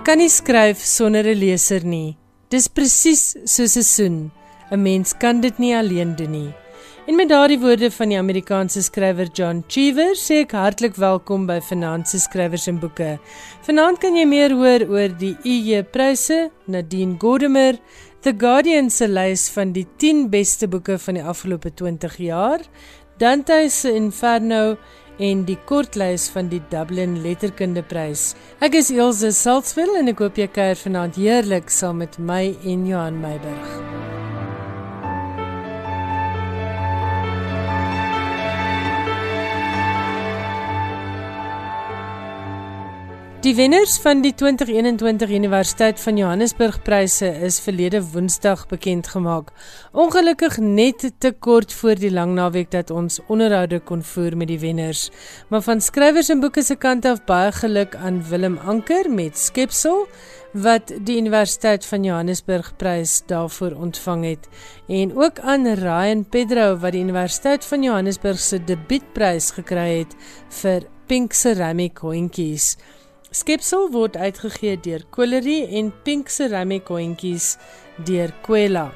Ek kan nie skryf sonder 'n leser nie. Dis presies soos 'n soen. 'n Mens kan dit nie alleen doen nie. En met daardie woorde van die Amerikaanse skrywer John Cheever sê ek hartlik welkom by Finansie Skrywers en Boeke. Vanaand kan jy meer hoor oor die UJ Pryse, Nadine Gordimer, The Guardian se lys van die 10 beste boeke van die afgelope 20 jaar, Dante se Inferno en die kortlys van die Dublin Letterkundeprys. Ek is Elsje Salzwetel en ek hoop jy kuier vanaand heerlik saam met my en Johan Meiburg. Die wenners van die 2021 Universiteit van Johannesburg pryse is verlede Woensdag bekend gemaak. Ongelukkig net te kort voor die lang naweek dat ons onderhoude kon voer met die wenners. Maar van skrywers en boeke se kant af baie geluk aan Willem Anker met Skepsel wat die Universiteit van Johannesburg prys daarvoor ontvang het en ook aan Ryan Pedro wat die Universiteit van Johannesburg se debuutprys gekry het vir Pink Ceramic hondjies. Skepsel word uitgegee deur Colery en Pink Ceramic hondjies deur Quella.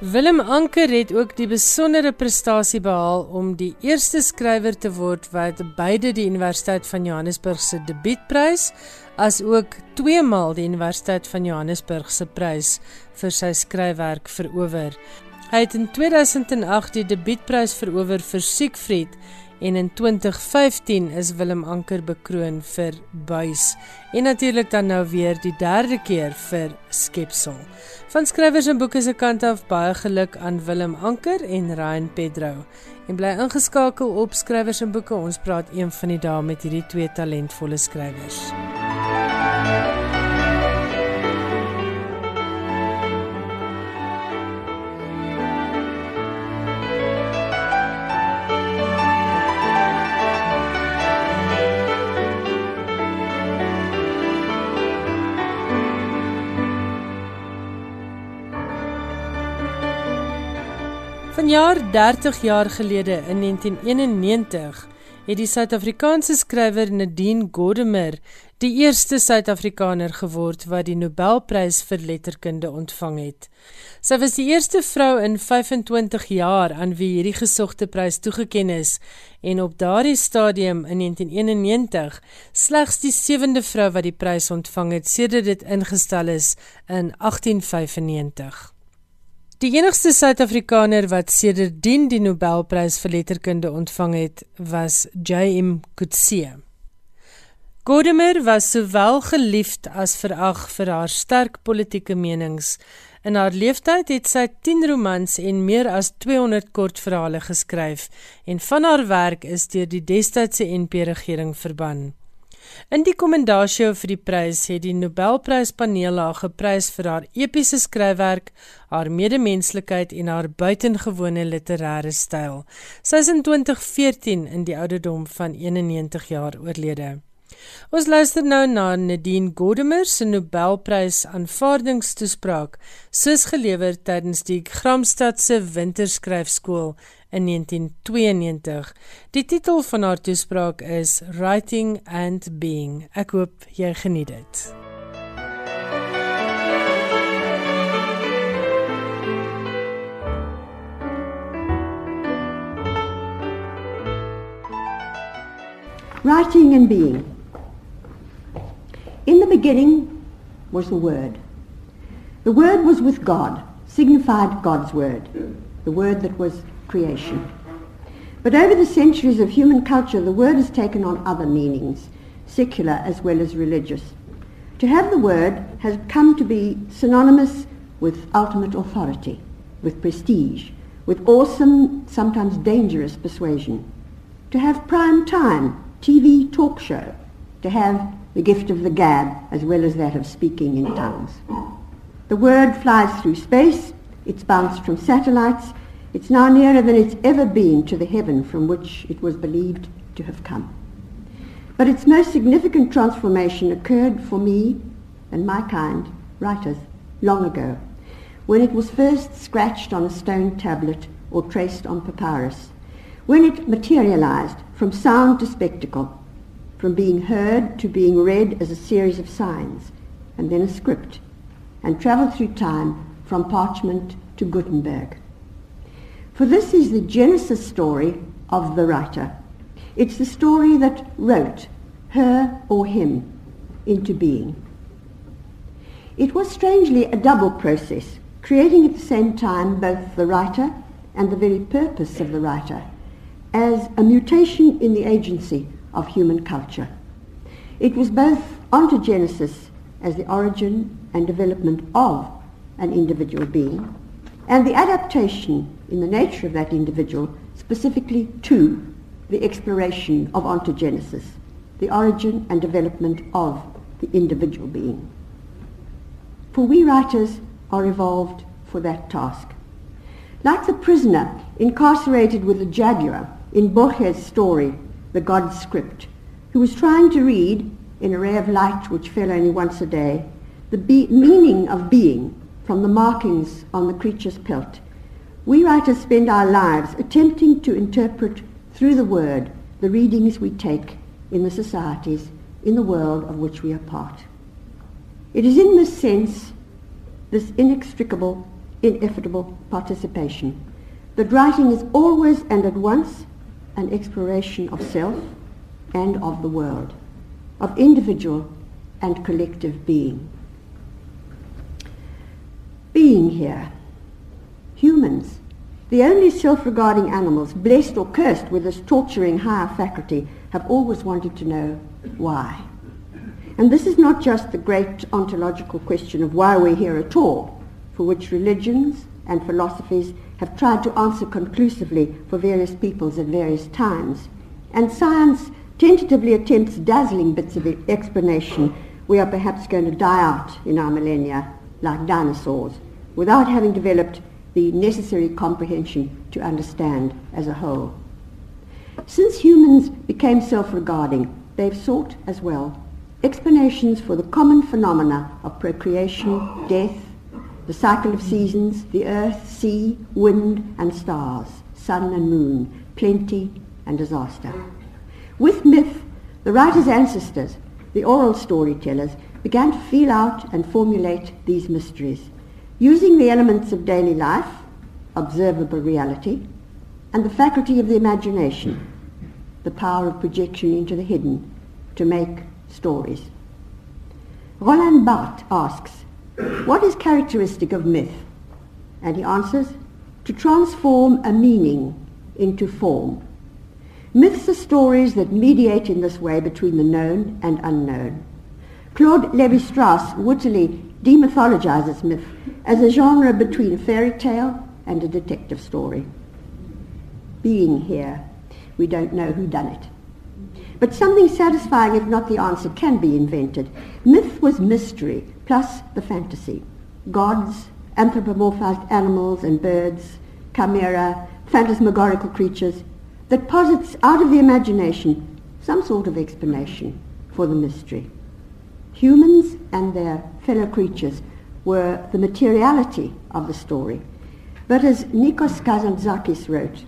Willem Anker het ook die besondere prestasie behaal om die eerste skrywer te word wat beide die Universiteit van Johannesburg se debuutprys as ook twee maal die Universiteit van Johannesburg se prys vir sy skryfwerk verower. Hy het in 2008 die debuutprys verower vir Siegfried en in 2015 is Willem Anker bekroon vir Buys en natuurlik dan nou weer die derde keer vir Skepsel. Van skrywers en boeke se kant af baie geluk aan Willem Anker en Ryan Pedro. En bly ingeskakel op skrywers en boeke. Ons praat een van die dae met hierdie twee talentvolle skrywers. Vanjaar 30 jaar gelede in 1991 het die Suid-Afrikaanse skrywer Nadine Gordimer die eerste Suid-Afrikaner geword wat die Nobelprys vir letterkunde ontvang het. Sy was die eerste vrou in 25 jaar aan wie hierdie gesogte prys toegekend is en op daardie stadium in 1991 slegs die sewende vrou wat die prys ontvang het sedert dit ingestel is in 1895. Die enigste Suid-Afrikaner wat sedertdien die Nobelprys vir letterkunde ontvang het, was J.M. Coetzee. Godimer was sowel geliefd as verag vir haar sterk politieke menings. In haar lewenstyd het sy 10 romans en meer as 200 kortverhale geskryf en van haar werk is deur die destydse NP regering verban. In die kommendasie vir die prys het die Nobelpryspaneel haar geprys vir haar epiese skryfwerk, haar medemenslikheid en haar buitengewone literêre styl. Sy is in 2014 in die ouderdom van 91 jaar oorlede. Ons luister nou na Nadine Gordimer se Nobelprys aanvaardingstoespraak, soos gelewer tydens die Gramstad se Winterskryfskool in 1992. Die titel van haar toespraak is Writing and Being. Ek hoop jy geniet dit. Writing and Being. In the beginning was the Word. The Word was with God, signified God's Word, the Word that was creation. But over the centuries of human culture, the word has taken on other meanings, secular as well as religious. To have the word has come to be synonymous with ultimate authority, with prestige, with awesome, sometimes dangerous persuasion. To have prime time, TV talk show, to have the gift of the gab as well as that of speaking in tongues. The word flies through space, it's bounced from satellites, it's now nearer than it's ever been to the heaven from which it was believed to have come. But its most significant transformation occurred for me and my kind, writers, long ago, when it was first scratched on a stone tablet or traced on papyrus, when it materialized from sound to spectacle, from being heard to being read as a series of signs, and then a script, and travelled through time from parchment to Gutenberg. For this is the genesis story of the writer. It's the story that wrote her or him into being. It was strangely a double process, creating at the same time both the writer and the very purpose of the writer as a mutation in the agency of human culture. It was both ontogenesis as the origin and development of an individual being, and the adaptation in the nature of that individual specifically to the exploration of ontogenesis, the origin and development of the individual being. For we writers are evolved for that task. Like the prisoner incarcerated with the jaguar in Borges' story, The God's Script, who was trying to read, in a ray of light which fell only once a day, the be- meaning of being from the markings on the creature's pelt. We writers spend our lives attempting to interpret through the word the readings we take in the societies, in the world of which we are part. It is in this sense, this inextricable, inevitable participation, that writing is always and at once an exploration of self and of the world, of individual and collective being. Being here, humans, the only self-regarding animals, blessed or cursed with this torturing higher faculty, have always wanted to know why. And this is not just the great ontological question of why we're here at all, for which religions and philosophies have tried to answer conclusively for various peoples at various times. And science tentatively attempts dazzling bits of explanation we are perhaps going to die out in our millennia like dinosaurs without having developed the necessary comprehension to understand as a whole. Since humans became self-regarding, they've sought as well explanations for the common phenomena of procreation, death, the cycle of seasons, the earth, sea, wind and stars, sun and moon, plenty and disaster. With myth, the writer's ancestors, the oral storytellers, began to feel out and formulate these mysteries, using the elements of daily life, observable reality, and the faculty of the imagination, the power of projection into the hidden, to make stories. Roland Barthes asks, what is characteristic of myth? And he answers, to transform a meaning into form. Myths are stories that mediate in this way between the known and unknown. Claude Levi-Strauss wittily demythologizes myth as a genre between a fairy tale and a detective story. Being here, we don't know who done it. But something satisfying, if not the answer, can be invented. Myth was mystery, plus the fantasy. Gods, anthropomorphized animals and birds, chimera, phantasmagorical creatures, that posits out of the imagination some sort of explanation for the mystery. Humans and their fellow creatures were the materiality of the story. But as Nikos Kazantzakis wrote,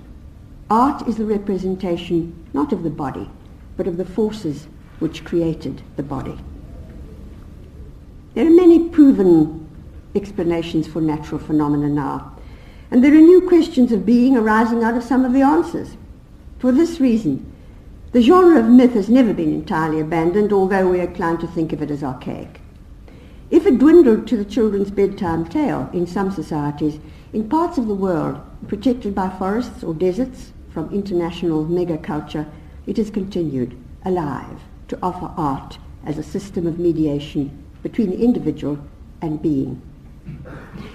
art is the representation not of the body, but of the forces which created the body. There are many proven explanations for natural phenomena now, and there are new questions of being arising out of some of the answers. For this reason, the genre of myth has never been entirely abandoned, although we are inclined to think of it as archaic. If it dwindled to the children's bedtime tale in some societies, in parts of the world protected by forests or deserts from international megaculture, it has continued alive to offer art as a system of mediation between the individual and being.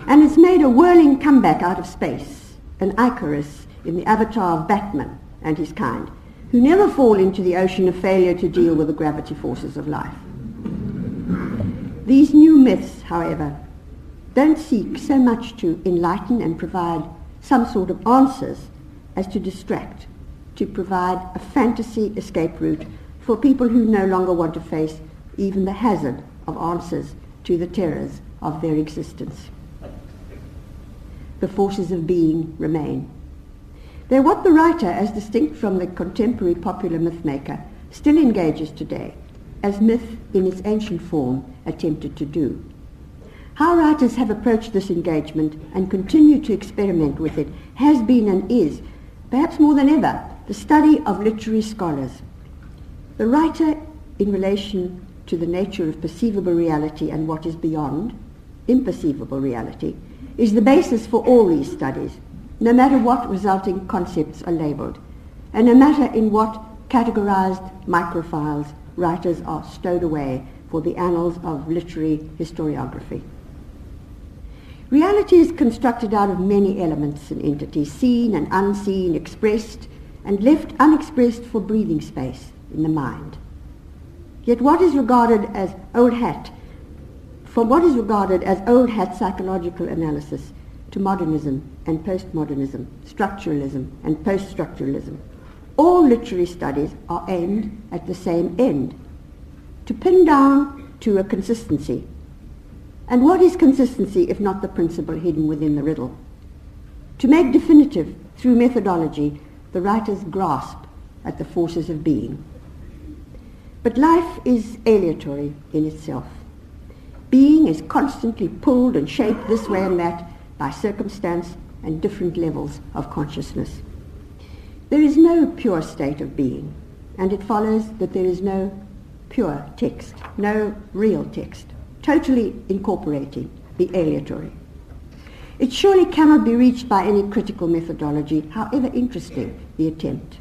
And it's made a whirling comeback out of space, an Icarus in the avatar of Batman and his kind, who never fall into the ocean of failure to deal with the gravity forces of life. These new myths, however, don't seek so much to enlighten and provide some sort of answers as to distract to provide a fantasy escape route for people who no longer want to face even the hazard of answers to the terrors of their existence. The forces of being remain. They're what the writer, as distinct from the contemporary popular mythmaker, still engages today, as myth in its ancient form attempted to do. How writers have approached this engagement and continue to experiment with it has been and is, perhaps more than ever, the study of literary scholars. The writer in relation to the nature of perceivable reality and what is beyond, imperceivable reality, is the basis for all these studies, no matter what resulting concepts are labeled, and no matter in what categorized microfiles writers are stowed away for the annals of literary historiography. Reality is constructed out of many elements and entities, seen and unseen, expressed and left unexpressed for breathing space in the mind. Yet what is regarded as old hat, from what is regarded as old hat psychological analysis to modernism and postmodernism, structuralism and post-structuralism, all literary studies are aimed at the same end, to pin down to a consistency. And what is consistency if not the principle hidden within the riddle? To make definitive, through methodology, the writer's grasp at the forces of being. But life is aleatory in itself. Being is constantly pulled and shaped this way and that by circumstance and different levels of consciousness. There is no pure state of being, and it follows that there is no pure text, no real text, totally incorporating the aleatory. It surely cannot be reached by any critical methodology, however interesting the attempt.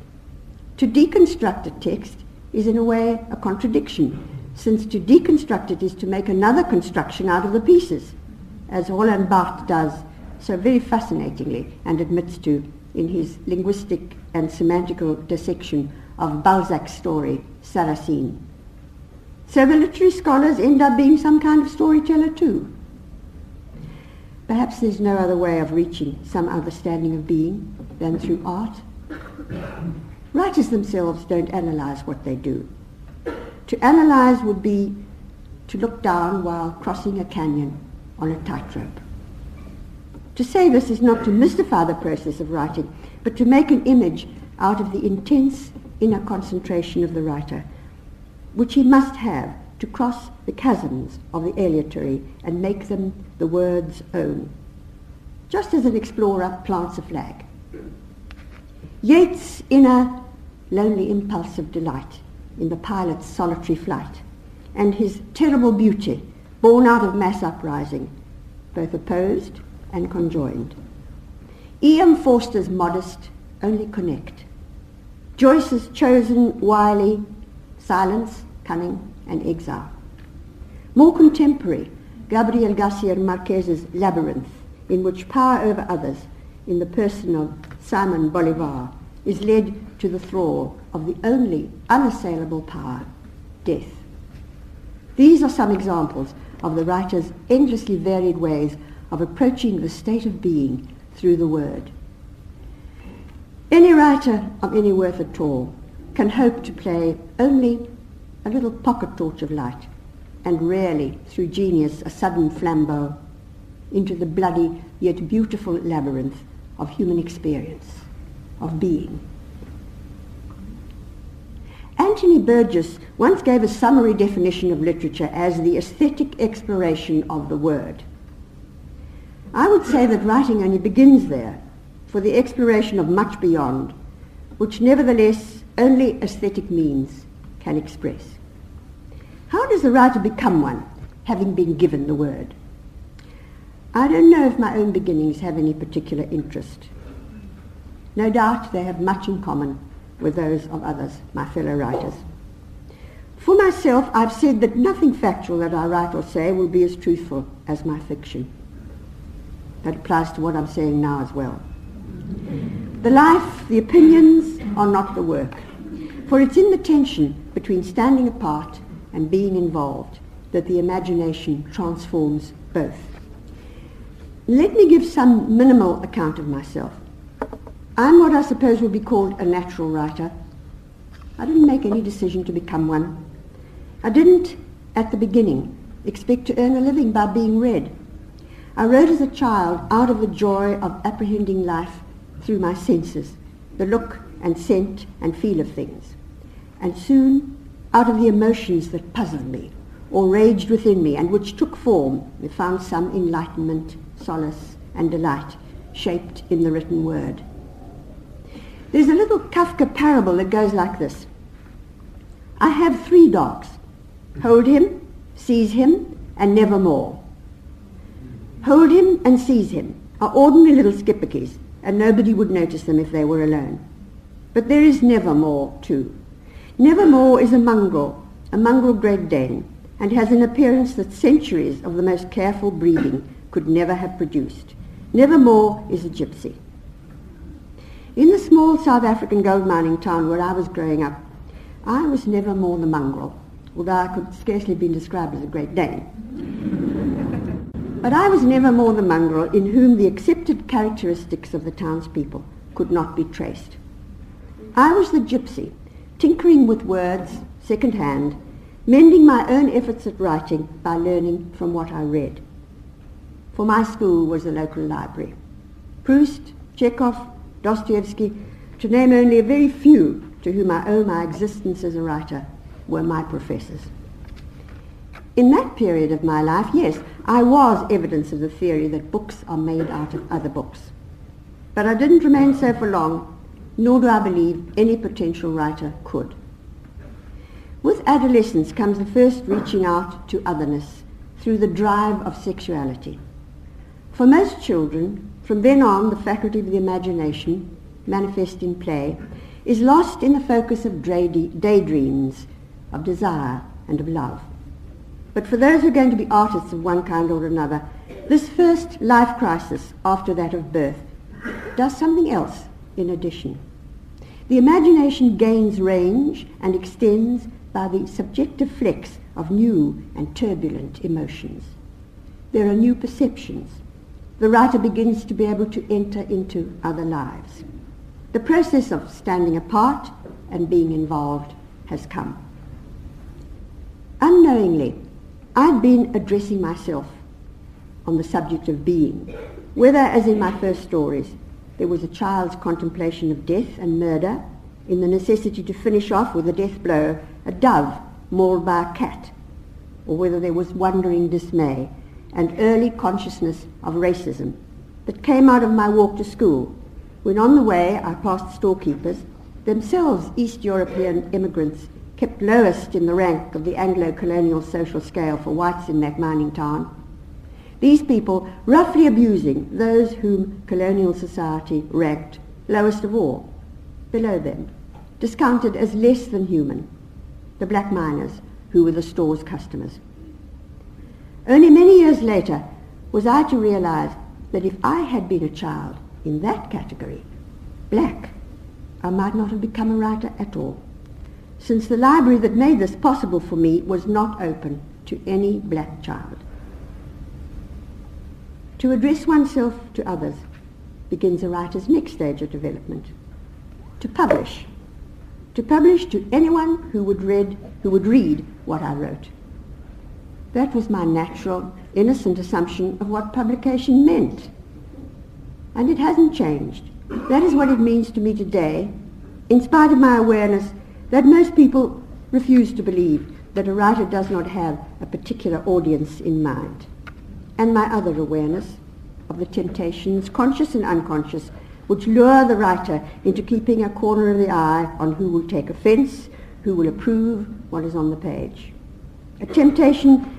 To deconstruct a text is in a way a contradiction, since to deconstruct it is to make another construction out of the pieces, as Roland Barthes does so very fascinatingly and admits to in his linguistic and semantical dissection of Balzac's story, Sarrasine. So the literary scholars end up being some kind of storyteller too. Perhaps there's no other way of reaching some understanding of being than through art. Writers themselves don't analyze what they do. To analyze would be to look down while crossing a canyon on a tightrope. To say this is not to mystify the process of writing, but to make an image out of the intense inner concentration of the writer, which he must have to cross the chasms of the aleatory and make them the word's own, just as an explorer plants a flag. Yeats' inner lonely impulse of delight in the pilot's solitary flight, and his terrible beauty born out of mass uprising, both opposed and conjoined. E.M. Forster's modest only connect. Joyce's chosen wily silence, cunning, and exile. More contemporary, Gabriel Garcia Marquez's Labyrinth, in which power over others, in the person of Simon Bolivar, is led to the thrall of the only unassailable power, death. These are some examples of the writer's endlessly varied ways of approaching the state of being through the word. Any writer of any worth at all can hope to play only a little pocket torch of light, and rarely, through genius, a sudden flambeau into the bloody yet beautiful labyrinth of human experience, of being. Anthony Burgess once gave a summary definition of literature as the aesthetic exploration of the word. I would say that writing only begins there for the exploration of much beyond, which nevertheless only aesthetic means can express. How does the writer become one, having been given the word? I don't know if my own beginnings have any particular interest. No doubt they have much in common with those of others, my fellow writers. For myself, I've said that nothing factual that I write or say will be as truthful as my fiction. That applies to what I'm saying now as well. The life, the opinions are not the work, for it's in the tension between standing apart and being involved that the imagination transforms both. Let me give some minimal account of myself. I'm what I suppose would be called a natural writer. I didn't make any decision to become one. I didn't, at the beginning, expect to earn a living by being read. I wrote as a child out of the joy of apprehending life through my senses, the look and scent and feel of things. And soon out of the emotions that puzzled me or raged within me and which took form and found some enlightenment, solace, and delight shaped in the written word. There's a little Kafka parable that goes like this. I have three dogs. Hold him, seize him, and never more. Hold him and seize him are ordinary little schipperkes, and nobody would notice them if they were alone. But there is Nevermore, too. Nevermore is a mongrel, a mongrel Great Dane, and has an appearance that centuries of the most careful breeding could never have produced. Nevermore is a gypsy. In the small South African gold mining town where I was growing up, I was never more the mongrel, although I could scarcely have been described as a Great Dane. but I was never more the mongrel in whom the accepted characteristics of the townspeople could not be traced. I was the gypsy, tinkering with words, second hand, mending my own efforts at writing by learning from what I read. For my school was the local library. Proust, Chekhov, Dostoevsky, to name only a very few to whom I owe my existence as a writer, were my professors. In that period of my life, yes, I was evidence of the theory that books are made out of other books. But I didn't remain so for long, nor do I believe any potential writer could. With adolescence comes the first reaching out to otherness through the drive of sexuality. For most children, from then on, the faculty of the imagination, manifest in play, is lost in the focus of daydreams, of desire, and of love. But for those who are going to be artists of one kind or another, this first life crisis after that of birth does something else in addition. The imagination gains range and extends by the subjective flex of new and turbulent emotions. There are new perceptions. The writer begins to be able to enter into other lives. The process of standing apart and being involved has come. Unknowingly, I'd been addressing myself on the subject of being, whether, as in my first stories, there was a child's contemplation of death and murder in the necessity to finish off with a death blow a dove mauled by a cat, or whether there was wondering dismay and early consciousness of racism that came out of my walk to school when on the way I passed storekeepers, themselves East European immigrants kept lowest in the rank of the Anglo-colonial social scale for whites in that mining town. These people roughly abusing those whom colonial society ranked lowest of all, below them, discounted as less than human, the black miners who were the store's customers. Only many years later was I to realize that if I had been a child in that category, black, I might not have become a writer at all, since the library that made this possible for me was not open to any black child. To address oneself to others begins a writer's next stage of development. To publish to publish to anyone who would read who would read what I wrote. That was my natural, innocent assumption of what publication meant. And it hasn't changed. That is what it means to me today, in spite of my awareness that most people refuse to believe that a writer does not have a particular audience in mind. And my other awareness of the temptations, conscious and unconscious, which lure the writer into keeping a corner of the eye on who will take offence, who will approve what is on the page. A temptation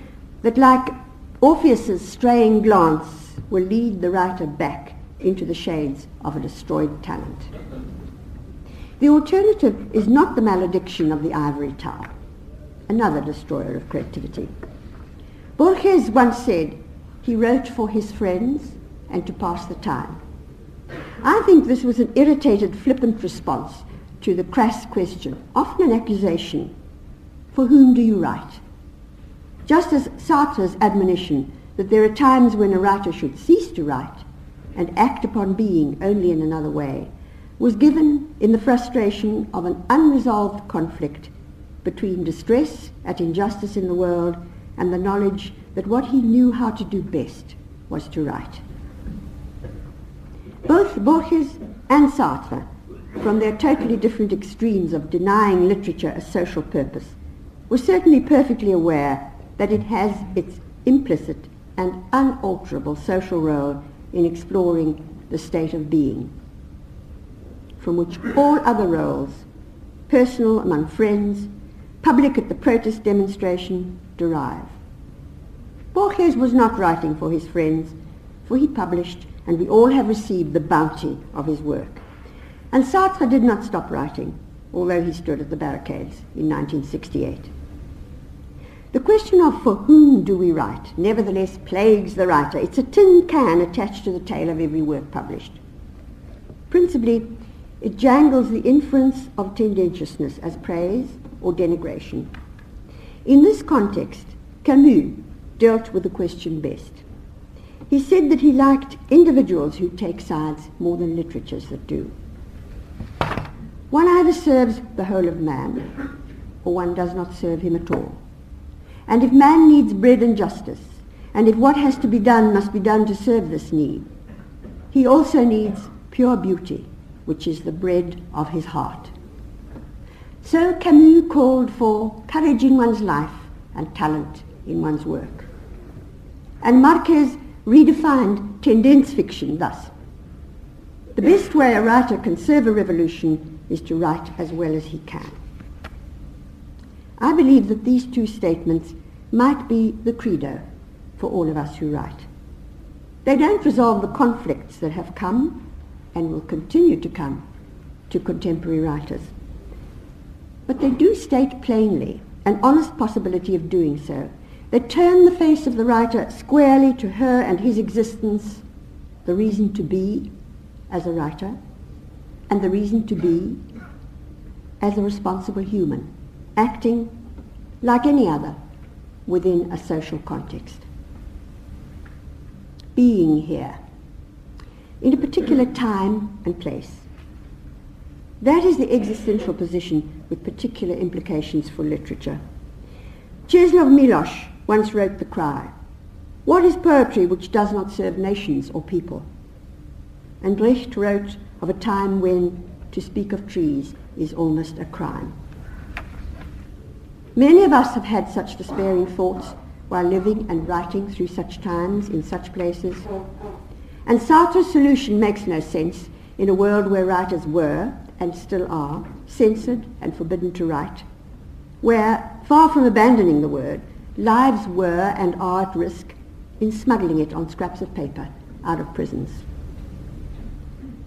that, like Orpheus's straying glance, will lead the writer back into the shades of a destroyed talent. The alternative is not the malediction of the ivory tower, another destroyer of creativity. Borges once said he wrote for his friends and to pass the time. I think this was an irritated, flippant response to the crass question, often an accusation, for whom do you write? Just as Sartre's admonition that there are times when a writer should cease to write and act upon being only in another way, was given in the frustration of an unresolved conflict between distress at injustice in the world and the knowledge that what he knew how to do best was to write. Both Borges and Sartre, from their totally different extremes of denying literature a social purpose, were certainly perfectly aware that it has its implicit and unalterable social role in exploring the state of being, from which all other roles, personal among friends, public at the protest demonstration, derive. Borges was not writing for his friends, for he published, and we all have received the bounty of his work. And Sartre did not stop writing, although he stood at the barricades in 1968. The question of for whom do we write nevertheless plagues the writer. It's a tin can attached to the tail of every work published. Principally, it jangles the inference of tendentiousness as praise or denigration. In this context, Camus dealt with the question best. He said that he liked individuals who take sides more than literatures that do. One either serves the whole of man, or one does not serve him at all. And if man needs bread and justice, and if what has to be done must be done to serve this need, he also needs pure beauty, which is the bread of his heart. So Camus called for courage in one's life and talent in one's work. And Marquez redefined tendenz fiction thus. The best way a writer can serve a revolution is to write as well as he can. I believe that these two statements might be the credo for all of us who write. They don't resolve the conflicts that have come and will continue to come to contemporary writers. But they do state plainly an honest possibility of doing so. They turn the face of the writer squarely to her and his existence, the reason to be as a writer, and the reason to be as a responsible human acting like any other within a social context. Being here in a particular time and place. That is the existential position with particular implications for literature. Czeslaw Milosz once wrote the cry, What is poetry which does not serve nations or people? And Brecht wrote of a time when to speak of trees is almost a crime. Many of us have had such despairing thoughts while living and writing through such times in such places. And Sartre's solution makes no sense in a world where writers were, and still are, censored and forbidden to write, where, far from abandoning the word, lives were and are at risk in smuggling it on scraps of paper out of prisons.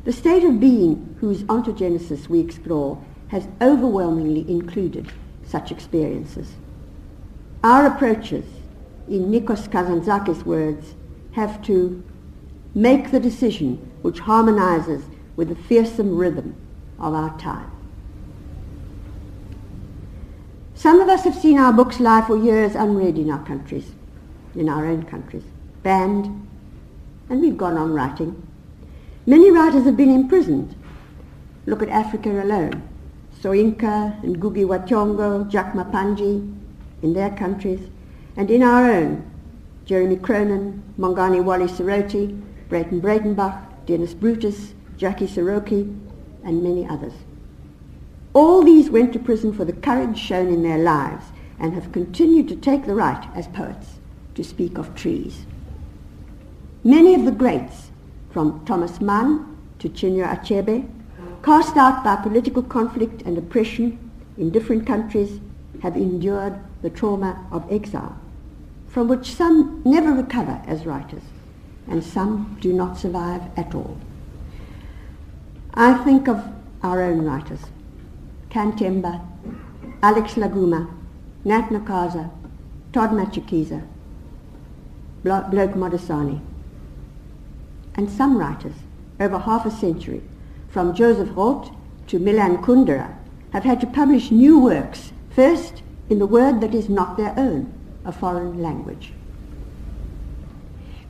The state of being whose ontogenesis we explore has overwhelmingly included such experiences. Our approaches, in Nikos Kazantzakis' words, have to make the decision which harmonizes with the fearsome rhythm of our time. Some of us have seen our books lie for years unread in our countries, in our own countries, banned, and we've gone on writing. Many writers have been imprisoned. Look at Africa alone. Soyinka and Ngugi wa Thiong'o, Jack Mapanje in their countries, and in our own, Jeremy Cronin, Mongane Wally Serote, Breyten Breytenbach, Dennis Brutus, Jaki Seroke, and many others. All these went to prison for the courage shown in their lives and have continued to take the right as poets to speak of trees. Many of the greats, from Thomas Mann to Chinua Achebe, cast out by political conflict and oppression in different countries, have endured the trauma of exile, from which some never recover as writers, and some do not survive at all. I think of our own writers, Can Themba, Alex La Guma, Nat Nakasa, Todd Matshikiza, Bloke Modisane, and some writers over half a century from Joseph Roth to Milan Kundera, have had to publish new works, first in the word that is not their own, a foreign language.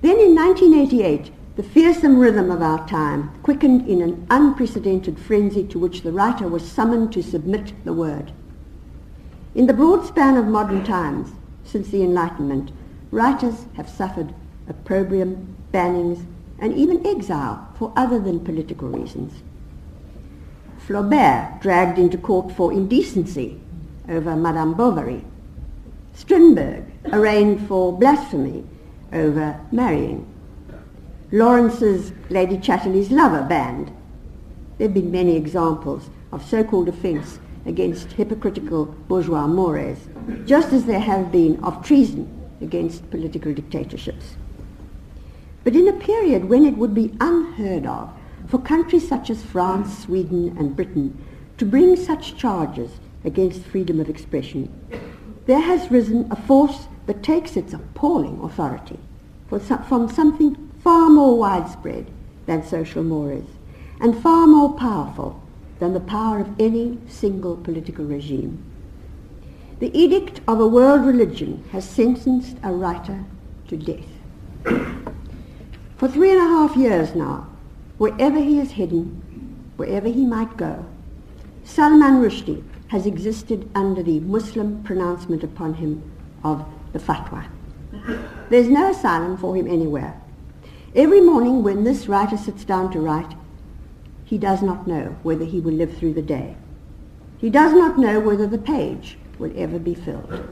Then in 1988, the fearsome rhythm of our time quickened in an unprecedented frenzy to which the writer was summoned to submit the word. In the broad span of modern times, since the Enlightenment, writers have suffered opprobrium, bannings, and even exile for other than political reasons. Flaubert dragged into court for indecency over Madame Bovary Strindberg arraigned for blasphemy over marrying. Lawrence's Lady Chatterley's lover banned. There have been many examples of so-called offence against hypocritical bourgeois mores, just as there have been of treason against political dictatorships. But in a period when it would be unheard of for countries such as France, Sweden and Britain to bring such charges against freedom of expression, there has risen a force that takes its appalling authority from something far more widespread than social mores and far more powerful than the power of any single political regime. The edict of a world religion has sentenced a writer to death. For three and a half years now, wherever he is hidden, wherever he might go, Salman Rushdie has existed under the Muslim pronouncement upon him of the fatwa. There's no asylum for him anywhere. Every morning when this writer sits down to write, he does not know whether he will live through the day. He does not know whether the page will ever be filled.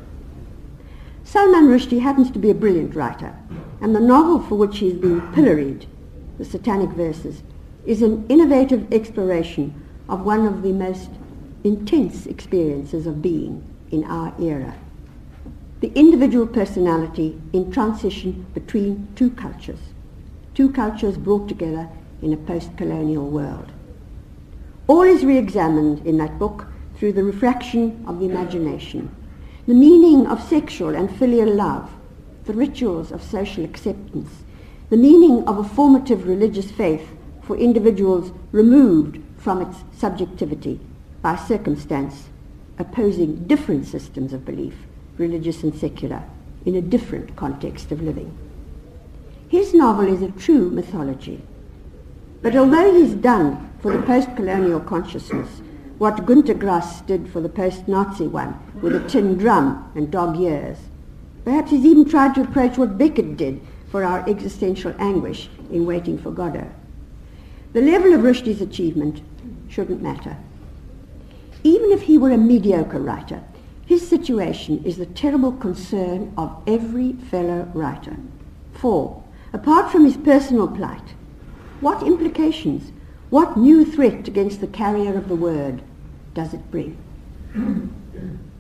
Salman Rushdie happens to be a brilliant writer, and the novel for which he has been pilloried, The Satanic Verses, is an innovative exploration of one of the most intense experiences of being in our era. The individual personality in transition between two cultures, two cultures brought together in a post-colonial world. All is re-examined in that book through the refraction of the imagination, the meaning of sexual and filial love, the rituals of social acceptance, the meaning of a formative religious faith for individuals removed from its subjectivity by circumstance, opposing different systems of belief, religious and secular, in a different context of living. His novel is a true mythology, but although he's done for the post-colonial consciousness what Gunter Grass did for the post-Nazi one with a tin drum and Dog Years, perhaps he's even tried to approach what Beckett did for our existential anguish in Waiting for Godot. The level of Rushdie's achievement shouldn't matter. Even if he were a mediocre writer, his situation is the terrible concern of every fellow writer. For, apart from his personal plight, what implications, what new threat against the carrier of the word does it bring?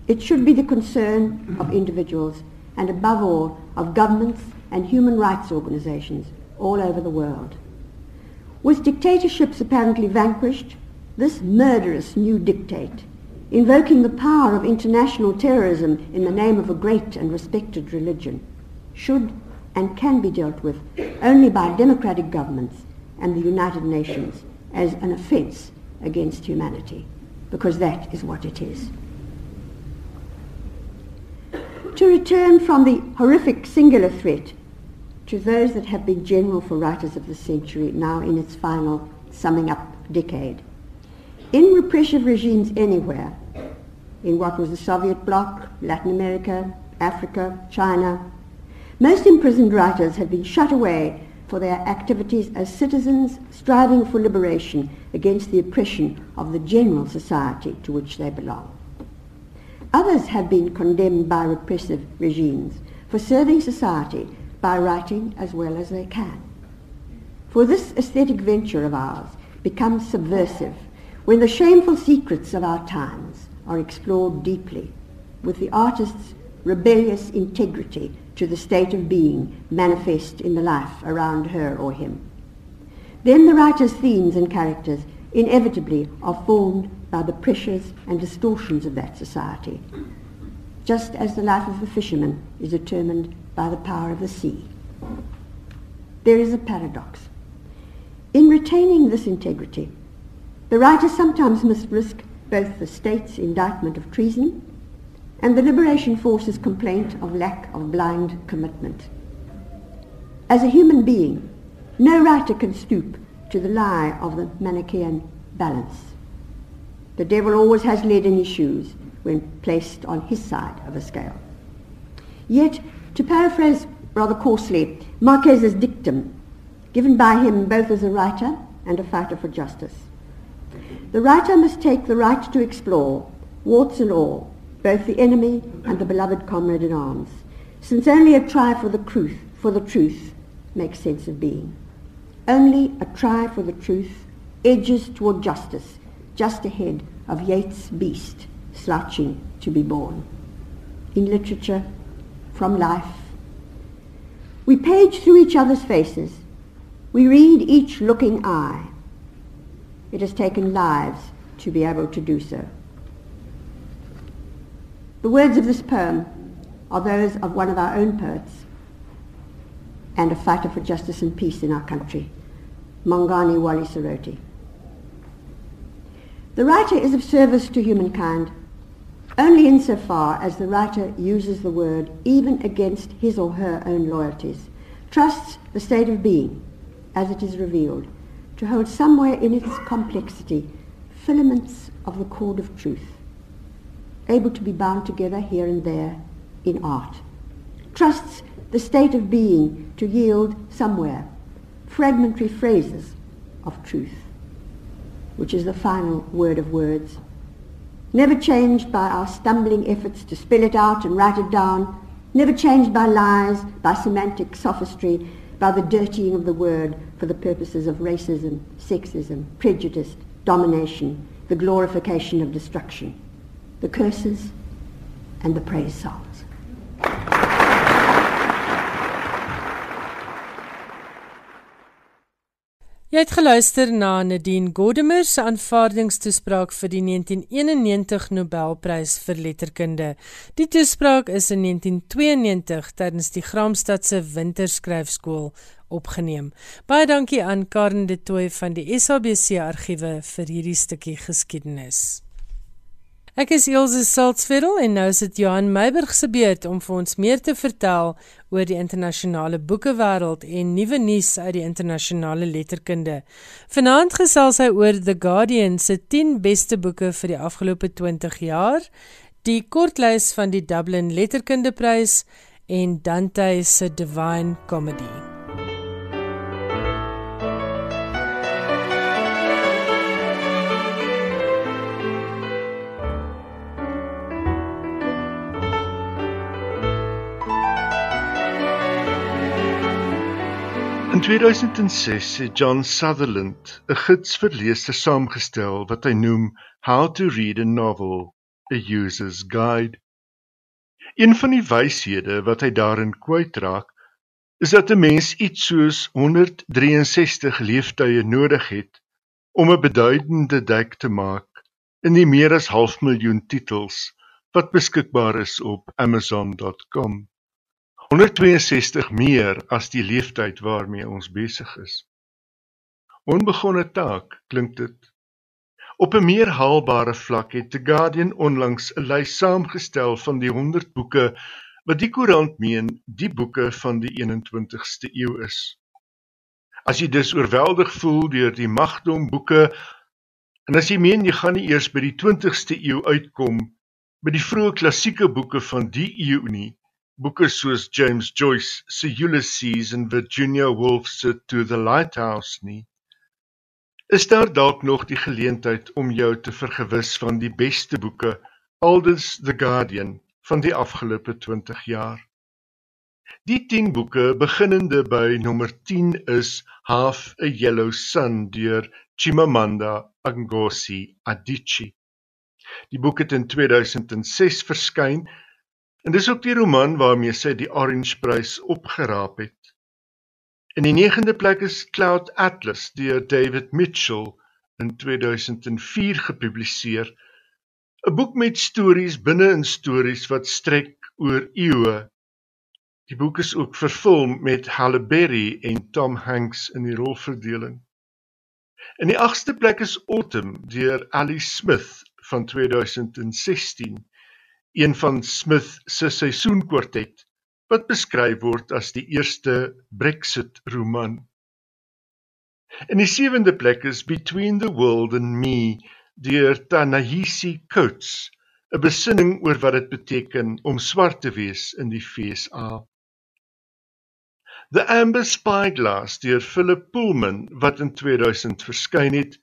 It should be the concern of individuals and above all of governments and human rights organizations all over the world. With dictatorships apparently vanquished, this murderous new dictate, invoking the power of international terrorism in the name of a great and respected religion, should and can be dealt with only by democratic governments and the United Nations as an offence against humanity, because that is what it is. To return from the horrific singular threat to those that have been general for writers of the century, now in its final summing up decade. In repressive regimes anywhere, in what was the Soviet bloc, Latin America, Africa, China, most imprisoned writers have been shut away for their activities as citizens striving for liberation against the oppression of the general society to which they belong. Others have been condemned by repressive regimes for serving society by writing as well as they can. For this aesthetic venture of ours becomes subversive when the shameful secrets of our times are explored deeply with the artist's rebellious integrity to the state of being manifest in the life around her or him. Then the writer's themes and characters inevitably are formed by the pressures and distortions of that society, just as the life of the fisherman is determined by the power of the sea. There is a paradox. In retaining this integrity, the writer sometimes must risk both the state's indictment of treason and the Liberation Force's complaint of lack of blind commitment. As a human being, no writer can stoop to the lie of the Manichaean balance. The devil always has lead in his shoes when placed on his side of a scale. Yet, to paraphrase rather coarsely Marquez's dictum, given by him both as a writer and a fighter for justice, the writer must take the right to explore, warts and all, both the enemy and the beloved comrade in arms, since only a try for the truth, for the truth makes sense of being. Only a try for the truth edges toward justice, just ahead of Yeats' beast slouching to be born. In literature, from life, we page through each other's faces. We read each looking eye. It has taken lives to be able to do so. The words of this poem are those of one of our own poets and a fighter for justice and peace in our country, Mongane Wally Serote. The writer is of service to humankind only insofar as the writer uses the word even against his or her own loyalties, trusts the state of being, as it is revealed, to hold somewhere in its complexity filaments of the cord of truth, able to be bound together here and there in art, trusts the state of being to yield somewhere fragmentary phrases of truth, which is the final word of words. Never changed by our stumbling efforts to spell it out and write it down, never changed by lies, by semantic sophistry, by the dirtying of the word for the purposes of racism, sexism, prejudice, domination, the glorification of destruction, the curses and the praise songs. Jy het geluister na Nadine Gordimer se aanvaardingstoespraak vir die 1991 Nobelprys vir letterkunde. Die toespraak is in 1992 tydens die Graamsstadse Winterskryfskool opgeneem. Baie dankie aan Karen de Tooy van die SABC argiewe vir hierdie stukkie geskiedenis. Ek is Elsje Salzveld en nou sit Johan Meiburg se beurt om vir ons meer te vertel oor die internasionale boekewêreld en nuwe nuus uit die internasionale letterkunde. Vanaand gesels hy oor The Guardian se 10 beste boeke vir die afgelope 20 jaar, die kortlys van die Dublin Letterkundeprys en Dante se Divine Comedy. 2006 het John Sutherland 'n gids vir lesers saamgestel wat hy noem How to Read a Novel: A User's Guide. Een van die wyshede wat hy daarin kwytraak, is dat 'n mens iets soos 163 leeftye nodig het om 'n beduidende dek te maak in die meer as half miljoen titels wat beskikbaar is op amazon.com. 162 meer as die leeftyd waarmee ons besig is. Onbegonne taak, klink dit. Op 'n meer haalbare vlak het The Guardian onlangs 'n lys saamgestel van die 100 boeke wat die koerant meen die boeke van die 21ste eeu is. As jy dus oorweldig voel deur die magdom boeke en as jy meen jy gaan nie eers by die 20ste eeu uitkom by die vroeë klassieke boeke van die eeu nie, boeke soos James Joyce se Ulysses en Virginia Woolf se To the Lighthouse nie. Is daar dalk nog die geleentheid om jou te vergewis van die beste boeke, aldus The Guardian van die afgelope 20 jaar? Die 10 boeke beginnende by nommer 10 is Half a Yellow Sun deur Chimamanda Ngozi Adichie. Die boek het in 2006 verskyn En dis ook die roman waarmee sy die Orange Prys opgeraap het. In die 9de plek is Cloud Atlas deur David Mitchell in 2004 gepubliseer. 'n Boek met stories binne in stories wat strek oor eeue. Die boek is ook vervilm met Halle Berry en Tom Hanks in die rolverdeling. In die 8ste plek is Autumn deur Ali Smith van 2016 een van Smith se seisoenkwartet wat beskryf word as die eerste Brexit roman. In die sewende plek is Between the World and Me deur Tanahisi Coates, 'n besinning oor wat dit beteken om swart te wees in die FSA. The Amber Spyglass deur Philip Pullman wat in 2000 verskyn het,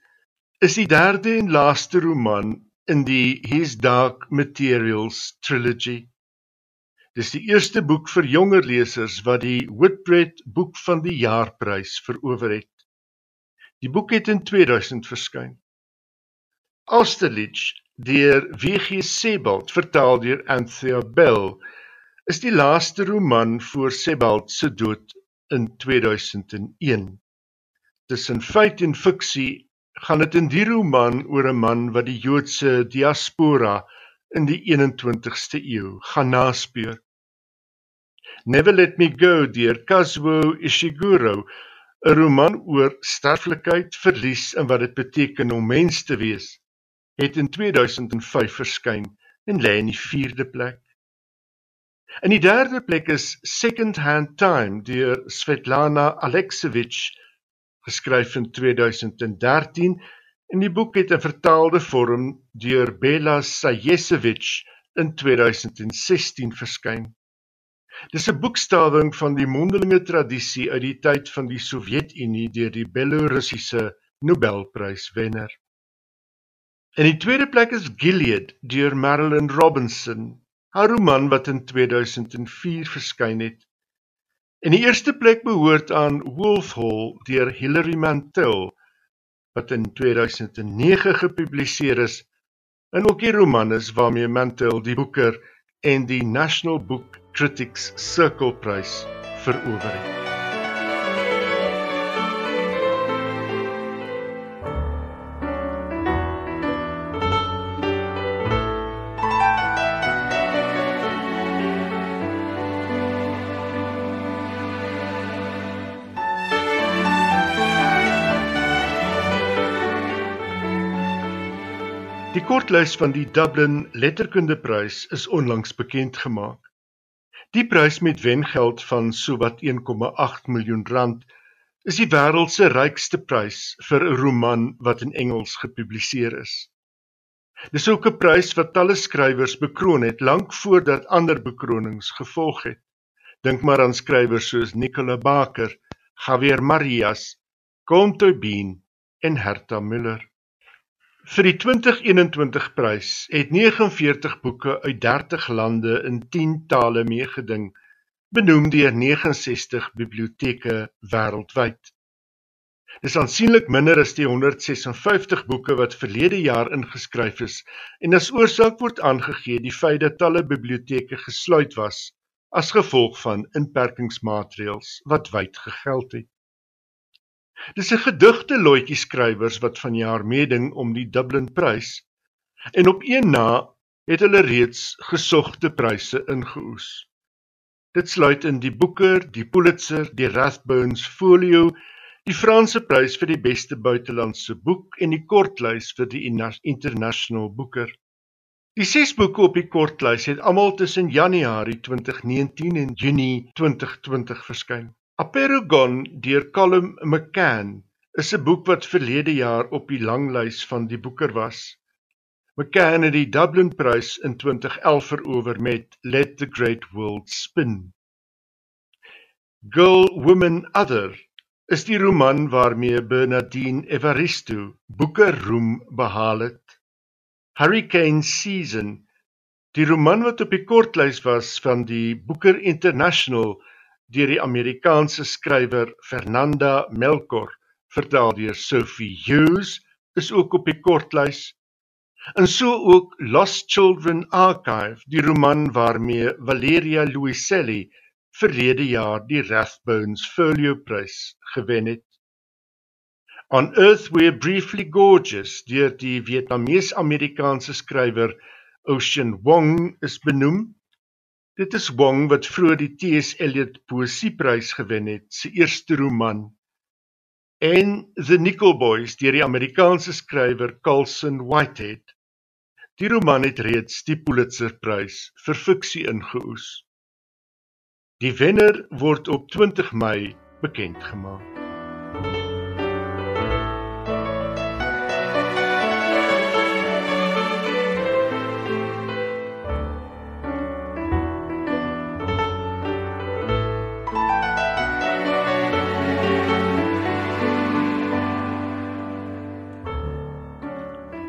is die derde en laaste roman in die His Dark Materials trilogy. Dis die eerste boek vir jonger lesers wat die Whitbread Boek van die Jaarprys verower het. Die boek het in 2000 verskyn. Austerlitz deur W.G. Sebald vertaal deur Anthea Bell is die laaste roman voor Sebald se dood in 2001. Tussen feit en fiksie gaan dit in die roman oor 'n man wat die Joodse diaspora in die 21ste eeu gaan naspeur. Never Let Me Go deur Kazuo Ishiguro, 'n roman oor sterflikheid, verlies en wat dit beteken om mens te wees, het in 2005 verskyn en lê in die 4de plek. In die 3de plek is Second Hand Time deur Svetlana Alexievich, geskryf in 2013 en die boek het in vertaalde vorm deur Bela Sayesevich in 2016 verskyn. Dis 'n boekstawing van die mondelinge tradisie uit die tyd van die Sowjetunie deur die Belorussiese Nobelpryswenner. In die tweede plek is Gilead deur Marilyn Robinson, haar roman wat in 2004 verskyn het. In die eerste plek behoort aan Wolf Hall deur Hilary Mantel wat in 2009 gepubliseer is en ook die roman is waarmee Mantel die Booker en die National Book Critics Circle Prys verower het. Kortlys van die Dublin Letterkundeprys is onlangs bekend gemaak. Die prys met wengeld van sowat 1,8 miljoen rand is die wêreld se rykste prys vir 'n roman wat in Engels gepubliseer is. Dis ook 'n prys wat talle skrywers bekroon het lank voordat ander bekronings gevolg het. Dink maar aan skrywers soos Nicola Baker, Javier Marias, Contoy Bean en Herta Müller. Vir die 2021 prys het 49 boeke uit 30 lande in 10 tale meegeding, benoem deur 69 biblioteke wêreldwyd. Dis aansienlik minder as die 156 boeke wat verlede jaar ingeskryf is en as oorsaak word aangegee die feit dat talle biblioteke gesluit was as gevolg van inperkingsmaatreëls wat wyd gegeld het. Dis 'n gedigte loetjie skrywers wat vanjaar meeding om die Dublin Prys en op een na het hulle reeds gesogte pryse ingeoes. Dit sluit in die Booker, die Pulitzer, die Rathbones Folio, die Franse prys vir die beste buitelandse boek en die kortlys vir die International Booker. Die ses boeke op die kortlys het almal tussen Januarie 2019 en Junie 2020 verskyn. Aperogon deur Colm McCann is 'n boek wat verlede jaar op die langlys van die Booker was. McCann het die Dublin Prys in 2011 verower met Let the Great World Spin. Girl Woman Other is die roman waarmee Bernardine Evaristo Booker roem behaal het. Hurricane Season, die roman wat op die kortlys was van die Booker International deur die Amerikaanse skrywer Fernanda Melchor, vertaal deur Sophie Hughes, is ook op die kortlys. En so ook Lost Children Archive, die roman waarmee Valeria Luiselli verlede jaar die Rathbones Folio Prys gewen het. On Earth We're Briefly Gorgeous, deur die Vietnamees-Amerikaanse skrywer Ocean Wong is benoem Dit is Wong wat vroeër die T.S. Eliot Poesieprys gewen het, sy eerste roman. En The Nickel Boys deur die Amerikaanse skrywer Colson Whitehead. Die roman het reeds die Pulitzerprys vir fiksie ingeoes. Die wenner word op 20 Mei bekend gemaak.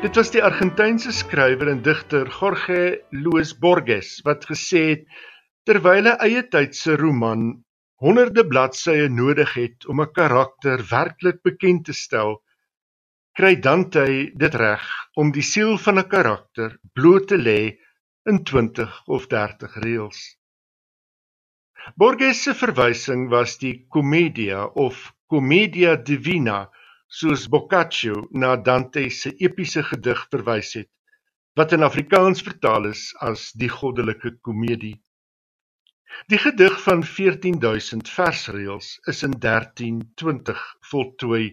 Dit was die Argentynse skrywer en digter Jorge Luis Borges wat gesê het terwyl 'n eie tydse roman honderde bladsye nodig het om 'n karakter werklik bekend te stel, kry Dante dit reg om die siel van 'n karakter bloot te lê in 20 of 30 reëls. Borges se verwysing was die Commedia of Commedia Divina soos Boccaccio na Dante se epiese gedig verwys het wat in Afrikaans vertaal is as die goddelike komedie. Die gedig van 14000 versreëls is in 1320 voltooi,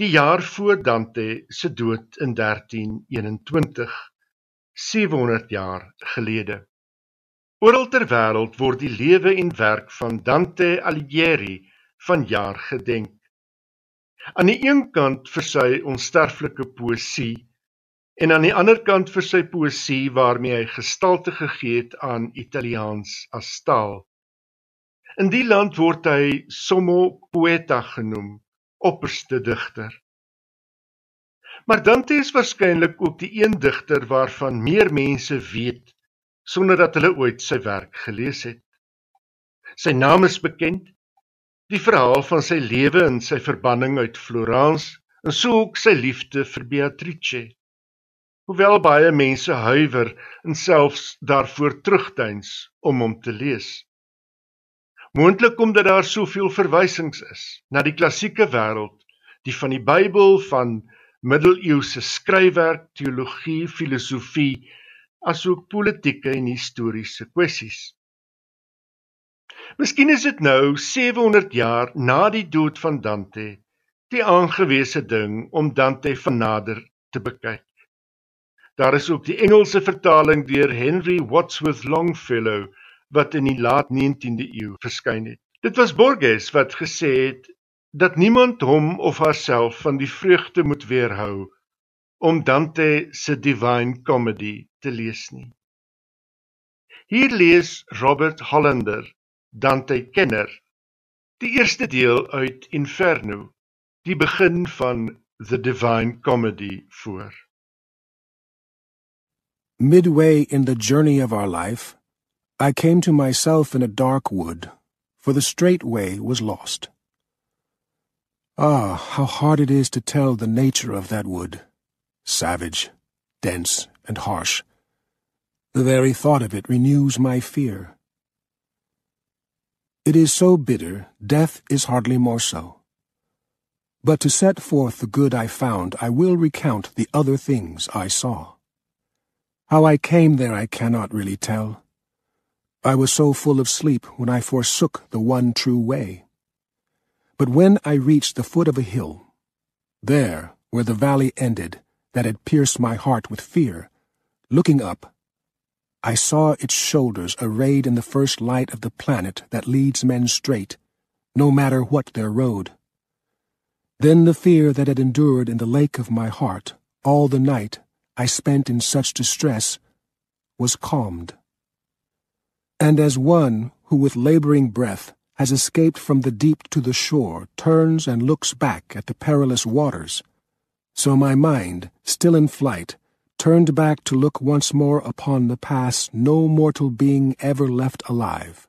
die jaar voor Dante se dood in 1321, 700 jaar gelede. Oral ter wêreld word die lewe en werk van Dante Alighieri vanjaar gedenk. Aan die een kant vir sy onsterflike poësie en aan die ander kant vir sy poësie waarmee hy gestalte gegee het aan Italiaans as taal. In die land word hy Sommo Poeta genoem, opperste digter. Maar Dante is waarskynlik ook die een digter waarvan meer mense weet sonder dat hulle ooit sy werk gelees het. Sy naam is bekend die verhaal van sy lewe en sy verbanning uit Florence en so ook sy liefde vir Beatrice. Hoewel baie mense huiwer en selfs daarvoor terugduins om hom te lees. Moontlik omdat daar soveel verwysings is na die klassieke wêreld, die van die Bybel, van middeleeuse skryfwerk, teologie, filosofie, asook politieke en historiese kwessies. Miskien is dit nou 700 jaar na die dood van Dante die aangewese ding om Dante van nader te bekyk. Daar is ook die Engelse vertaling deur Henry Wadsworth Longfellow wat in die laat 19de eeu verskyn het. Dit was Borges wat gesê het dat niemand hom of haarself van die vreugde moet weerhou om Dante se Divine Comedy te lees nie. Hier lees Robert Hollander Dante Kenner. Die eerste deel uit Inferno, die begin van The Divine Comedy voor. Midway in the journey of our life, I came to myself in a dark wood, for the straight way was lost. Ah, how hard it is to tell the nature of that wood. Savage, dense, and harsh. The very thought of it renews my fear. It is so bitter, death is hardly more so. But to set forth the good I found, I will recount the other things I saw. How I came there I cannot really tell. I was so full of sleep when I forsook the one true way. But when I reached the foot of a hill, there, where the valley ended, that had pierced my heart with fear, looking up, I saw its shoulders arrayed in the first light of the planet that leads men straight, no matter what their road. Then the fear that had endured in the lake of my heart all the night I spent in such distress was calmed. And as one who with laboring breath has escaped from the deep to the shore turns and looks back at the perilous waters, so my mind, still in flight, turned back to look once more upon the past no mortal being ever left alive.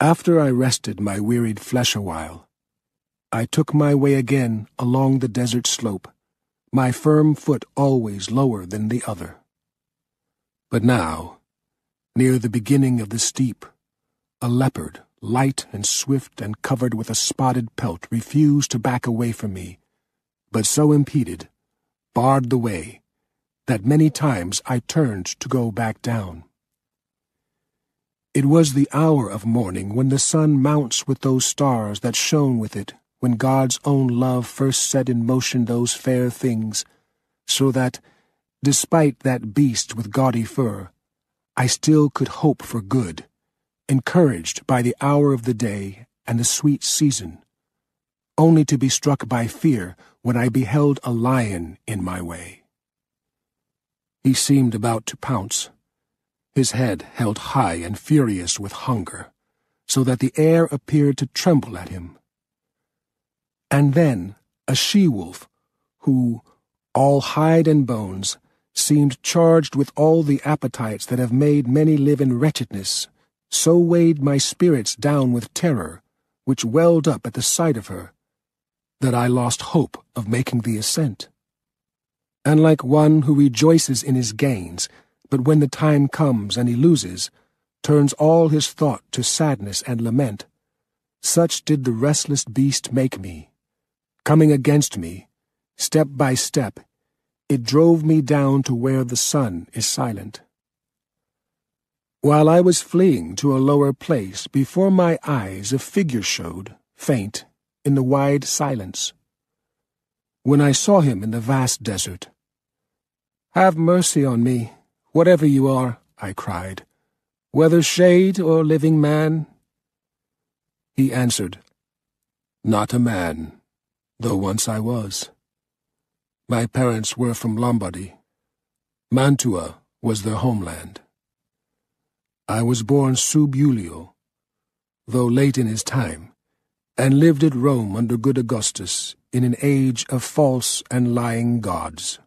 After I rested my wearied flesh awhile, I took my way again along the desert slope, my firm foot always lower than the other. But now, near the beginning of the steep, a leopard, light and swift and covered with a spotted pelt, refused to back away from me, but so impeded barred the way, that many times I turned to go back down. It was the hour of morning when the sun mounts with those stars that shone with it when God's own love first set in motion those fair things, so that, despite that beast with gaudy fur, I still could hope for good, encouraged by the hour of the day and the sweet season, only to be struck by fear when I beheld a lion in my way. He seemed about to pounce, his head held high and furious with hunger, so that the air appeared to tremble at him. And then a she-wolf, who, all hide and bones, seemed charged with all the appetites that have made many live in wretchedness, so weighed my spirits down with terror, which welled up at the sight of her, that I lost hope of making the ascent. And like one who rejoices in his gains, but when the time comes and he loses, turns all his thought to sadness and lament, such did the restless beast make me. Coming against me, step by step, it drove me down to where the sun is silent. While I was fleeing to a lower place, before my eyes a figure showed, faint, in the wide silence. When I saw him in the vast desert, Have mercy on me, whatever you are, I cried, whether shade or living man. He answered, Not a man, though once I was. My parents were from Lombardy. Mantua was their homeland. I was born sub Julio, though late in his time, and lived at Rome under good Augustus in an age of false and lying gods.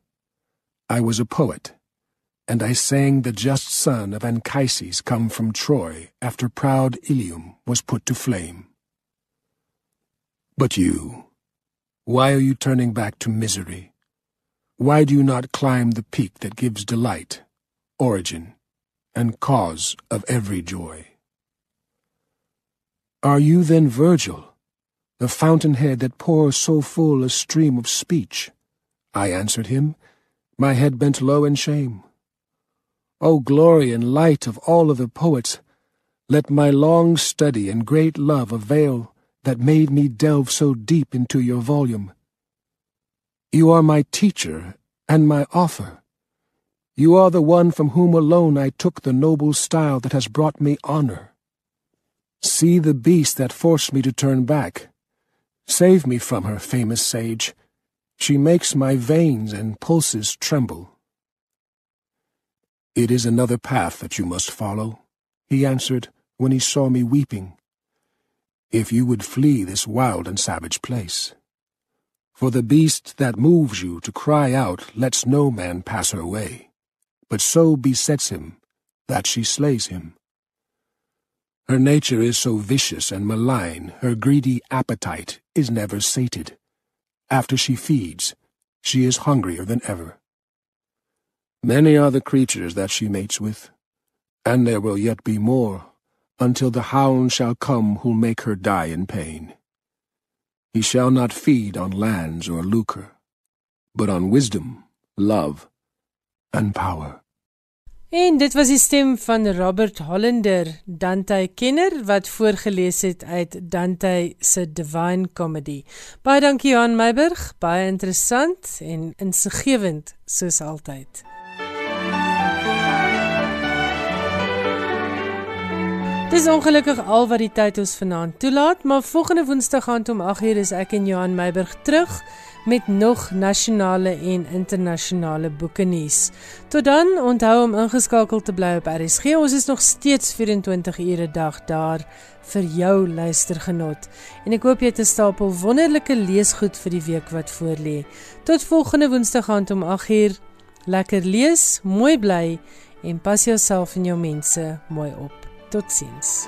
I was a poet, and I sang the just son of Anchises come from Troy after proud Ilium was put to flame. But you, why are you turning back to misery? Why do you not climb the peak that gives delight, origin, and cause of every joy. Are you then Virgil, the fountainhead that pours so full a stream of speech? I answered him, my head bent low in shame. O glory and light of all other poets, let my long study and great love avail that made me delve so deep into your volume. You are my teacher and my author. You are the one from whom alone I took the noble style that has brought me honor. See the beast that forced me to turn back. Save me from her, famous sage. She makes my veins and pulses tremble. It is another path that you must follow, he answered when he saw me weeping. If you would flee this wild and savage place. For the beast that moves you to cry out lets no man pass her way but so besets him that she slays him. Her nature is so vicious and malign, her greedy appetite is never sated. After she feeds, she is hungrier than ever. Many are the creatures that she mates with, and there will yet be more, until the hound shall come who'll make her die in pain. He shall not feed on lands or lucre, but on wisdom, love, and power. En dit was die stem van Robert Hollander, Dante kenner wat voorgeles het uit Dante se Divine Comedy. Baie dankie Johan Meiburg, baie interessant en insiggewend soos altyd. Dis ongelukkig al wat die tyd ons vanaand toelaat, maar volgende Woensdag aand om 8:00 is ek en Johan Meiburg terug met nog nasionale en internasionale boeke nuus. Tot dan, onthou om ingeskakel te bly op RSG. Ons is nog steeds 24 ure 'n dag daar vir jou luistergenot. En ek hoop jy het 'n stapel wonderlike leesgoed vir die week wat voorlê. Tot volgende Woensdag aand om 8:00. Lekker lees, mooi bly en pas jouself en jou mense mooi op. Totsiens.